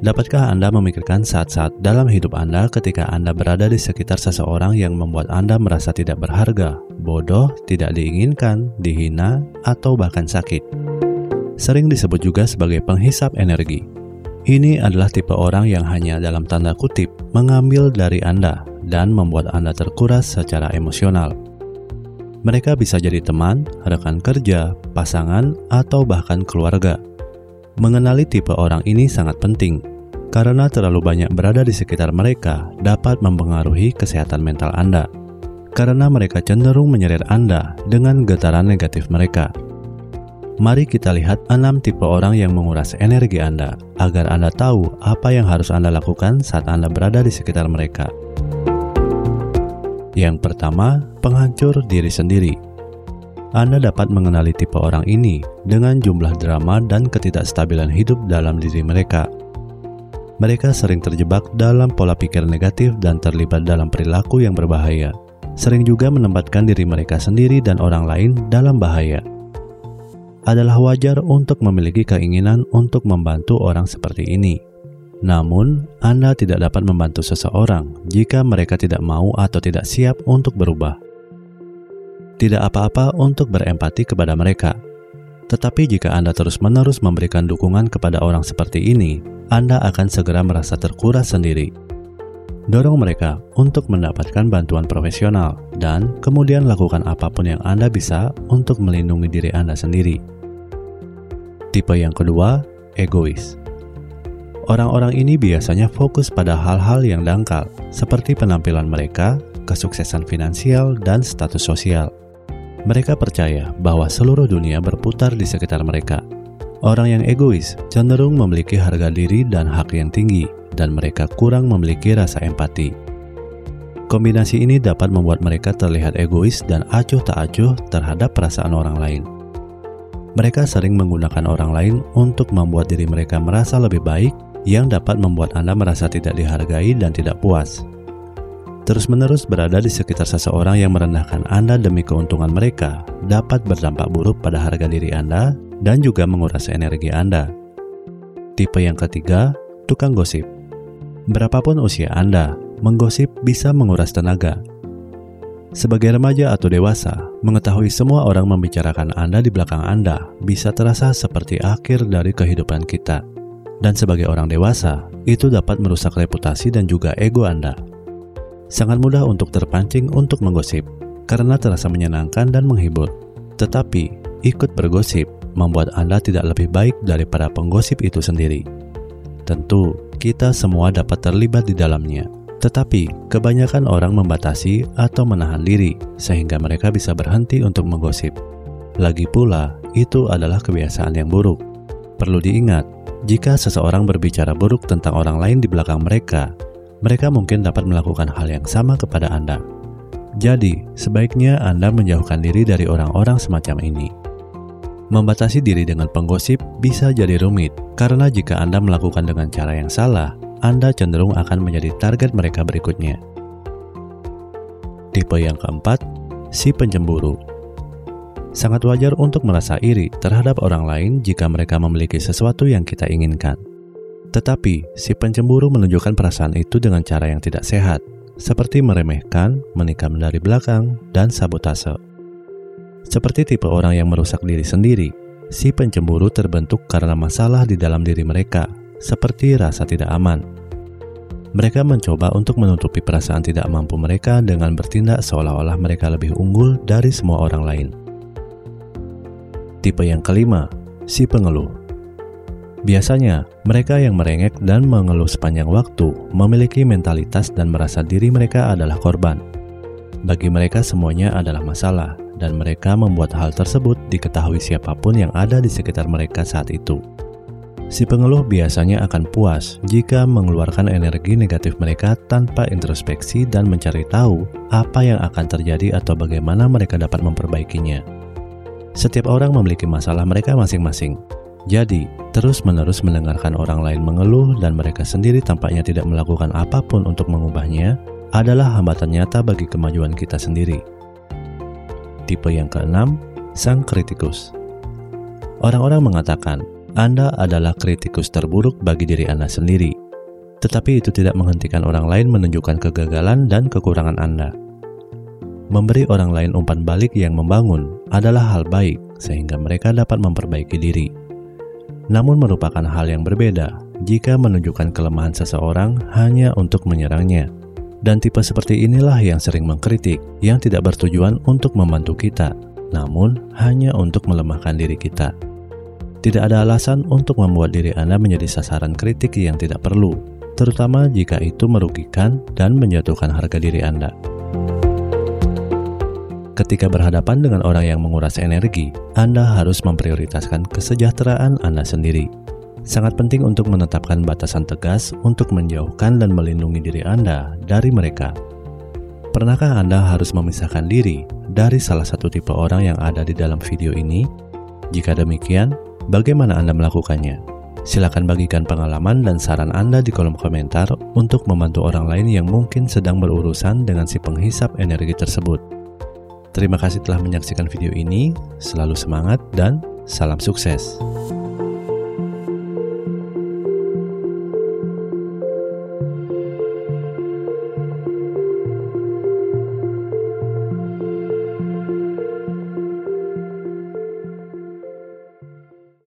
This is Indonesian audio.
Dapatkah Anda memikirkan saat-saat dalam hidup Anda ketika Anda berada di sekitar seseorang yang membuat Anda merasa tidak berharga, bodoh, tidak diinginkan, dihina, atau bahkan sakit? Sering disebut juga sebagai penghisap energi. Ini adalah tipe orang yang hanya dalam tanda kutip mengambil dari Anda dan membuat Anda terkuras secara emosional. Mereka bisa jadi teman, rekan kerja, pasangan, atau bahkan keluarga. Mengenali tipe orang ini sangat penting karena terlalu banyak berada di sekitar mereka dapat mempengaruhi kesehatan mental Anda, karena mereka cenderung menyeret Anda dengan getaran negatif mereka. Mari kita lihat enam tipe orang yang menguras energi Anda, agar Anda tahu apa yang harus Anda lakukan saat Anda berada di sekitar mereka. Yang pertama, penghancur diri sendiri. Anda dapat mengenali tipe orang ini dengan jumlah drama dan ketidakstabilan hidup dalam diri mereka mereka sering terjebak dalam pola pikir negatif dan terlibat dalam perilaku yang berbahaya. Sering juga menempatkan diri mereka sendiri dan orang lain dalam bahaya. Adalah wajar untuk memiliki keinginan untuk membantu orang seperti ini. Namun, Anda tidak dapat membantu seseorang jika mereka tidak mau atau tidak siap untuk berubah. Tidak apa-apa untuk berempati kepada mereka, tetapi jika Anda terus-menerus memberikan dukungan kepada orang seperti ini, anda akan segera merasa terkuras sendiri. Dorong mereka untuk mendapatkan bantuan profesional dan kemudian lakukan apa pun yang Anda bisa untuk melindungi diri Anda sendiri. Tipe yang kedua, egois. Orang-orang ini biasanya fokus pada hal-hal yang dangkal, seperti penampilan mereka, kesuksesan finansial, dan status sosial. Mereka percaya bahwa seluruh dunia berputar di sekitar mereka, Orang yang egois cenderung memiliki harga diri dan hak yang tinggi, dan mereka kurang memiliki rasa empati. Kombinasi ini dapat membuat mereka terlihat egois dan acuh tak acuh terhadap perasaan orang lain. Mereka sering menggunakan orang lain untuk membuat diri mereka merasa lebih baik, yang dapat membuat Anda merasa tidak dihargai dan tidak puas. Terus-menerus berada di sekitar seseorang yang merendahkan Anda demi keuntungan mereka dapat berdampak buruk pada harga diri Anda dan juga menguras energi Anda. Tipe yang ketiga, tukang gosip. Berapapun usia Anda, menggosip bisa menguras tenaga. Sebagai remaja atau dewasa, mengetahui semua orang membicarakan Anda di belakang Anda bisa terasa seperti akhir dari kehidupan kita. Dan sebagai orang dewasa, itu dapat merusak reputasi dan juga ego Anda. Sangat mudah untuk terpancing untuk menggosip, karena terasa menyenangkan dan menghibur. Tetapi, ikut bergosip membuat Anda tidak lebih baik daripada penggosip itu sendiri. Tentu, kita semua dapat terlibat di dalamnya, tetapi kebanyakan orang membatasi atau menahan diri sehingga mereka bisa berhenti untuk menggosip. Lagi pula, itu adalah kebiasaan yang buruk. Perlu diingat, jika seseorang berbicara buruk tentang orang lain di belakang mereka, mereka mungkin dapat melakukan hal yang sama kepada Anda. Jadi, sebaiknya Anda menjauhkan diri dari orang-orang semacam ini. Membatasi diri dengan penggosip bisa jadi rumit, karena jika Anda melakukan dengan cara yang salah, Anda cenderung akan menjadi target mereka berikutnya. Tipe yang keempat, si pencemburu. Sangat wajar untuk merasa iri terhadap orang lain jika mereka memiliki sesuatu yang kita inginkan. Tetapi, si pencemburu menunjukkan perasaan itu dengan cara yang tidak sehat, seperti meremehkan, menikam dari belakang, dan sabotase. Seperti tipe orang yang merusak diri sendiri, si pencemburu terbentuk karena masalah di dalam diri mereka, seperti rasa tidak aman. Mereka mencoba untuk menutupi perasaan tidak mampu mereka dengan bertindak seolah-olah mereka lebih unggul dari semua orang lain. Tipe yang kelima, si pengeluh. Biasanya, mereka yang merengek dan mengeluh sepanjang waktu memiliki mentalitas dan merasa diri mereka adalah korban. Bagi mereka, semuanya adalah masalah, dan mereka membuat hal tersebut diketahui siapa pun yang ada di sekitar mereka saat itu. Si pengeluh biasanya akan puas jika mengeluarkan energi negatif mereka tanpa introspeksi dan mencari tahu apa yang akan terjadi atau bagaimana mereka dapat memperbaikinya. Setiap orang memiliki masalah mereka masing-masing. Jadi, terus-menerus mendengarkan orang lain mengeluh dan mereka sendiri tampaknya tidak melakukan apa pun untuk mengubahnya adalah hambatan nyata bagi kemajuan kita sendiri. Tipe yang keenam, sang kritikus. Orang-orang mengatakan Anda adalah kritikus terburuk bagi diri Anda sendiri. Tetapi itu tidak menghentikan orang lain menunjukkan kegagalan dan kekurangan Anda. Memberi orang lain umpan balik yang membangun adalah hal baik, sehingga mereka dapat memperbaiki diri. Namun, merupakan hal yang berbeda jika menunjukkan kelemahan seseorang hanya untuk menyerangnya. Dan tipe seperti inilah yang sering mengkritik, yang tidak bertujuan untuk membantu kita, namun hanya untuk melemahkan diri kita. Tidak ada alasan untuk membuat diri Anda menjadi sasaran kritik yang tidak perlu, terutama jika itu merugikan dan menjatuhkan harga diri Anda. Ketika berhadapan dengan orang yang menguras energi, Anda harus memprioritaskan kesejahteraan Anda sendiri sangat penting untuk menetapkan batasan tegas untuk menjauhkan dan melindungi diri Anda dari mereka. Pernahkah Anda harus memisahkan diri dari salah satu tipe orang yang ada di dalam video ini? Jika demikian, bagaimana Anda melakukannya? Silakan bagikan pengalaman dan saran Anda di kolom komentar untuk membantu orang lain yang mungkin sedang berurusan dengan si penghisap energi tersebut. Terima kasih telah menyaksikan video ini, selalu semangat dan salam sukses.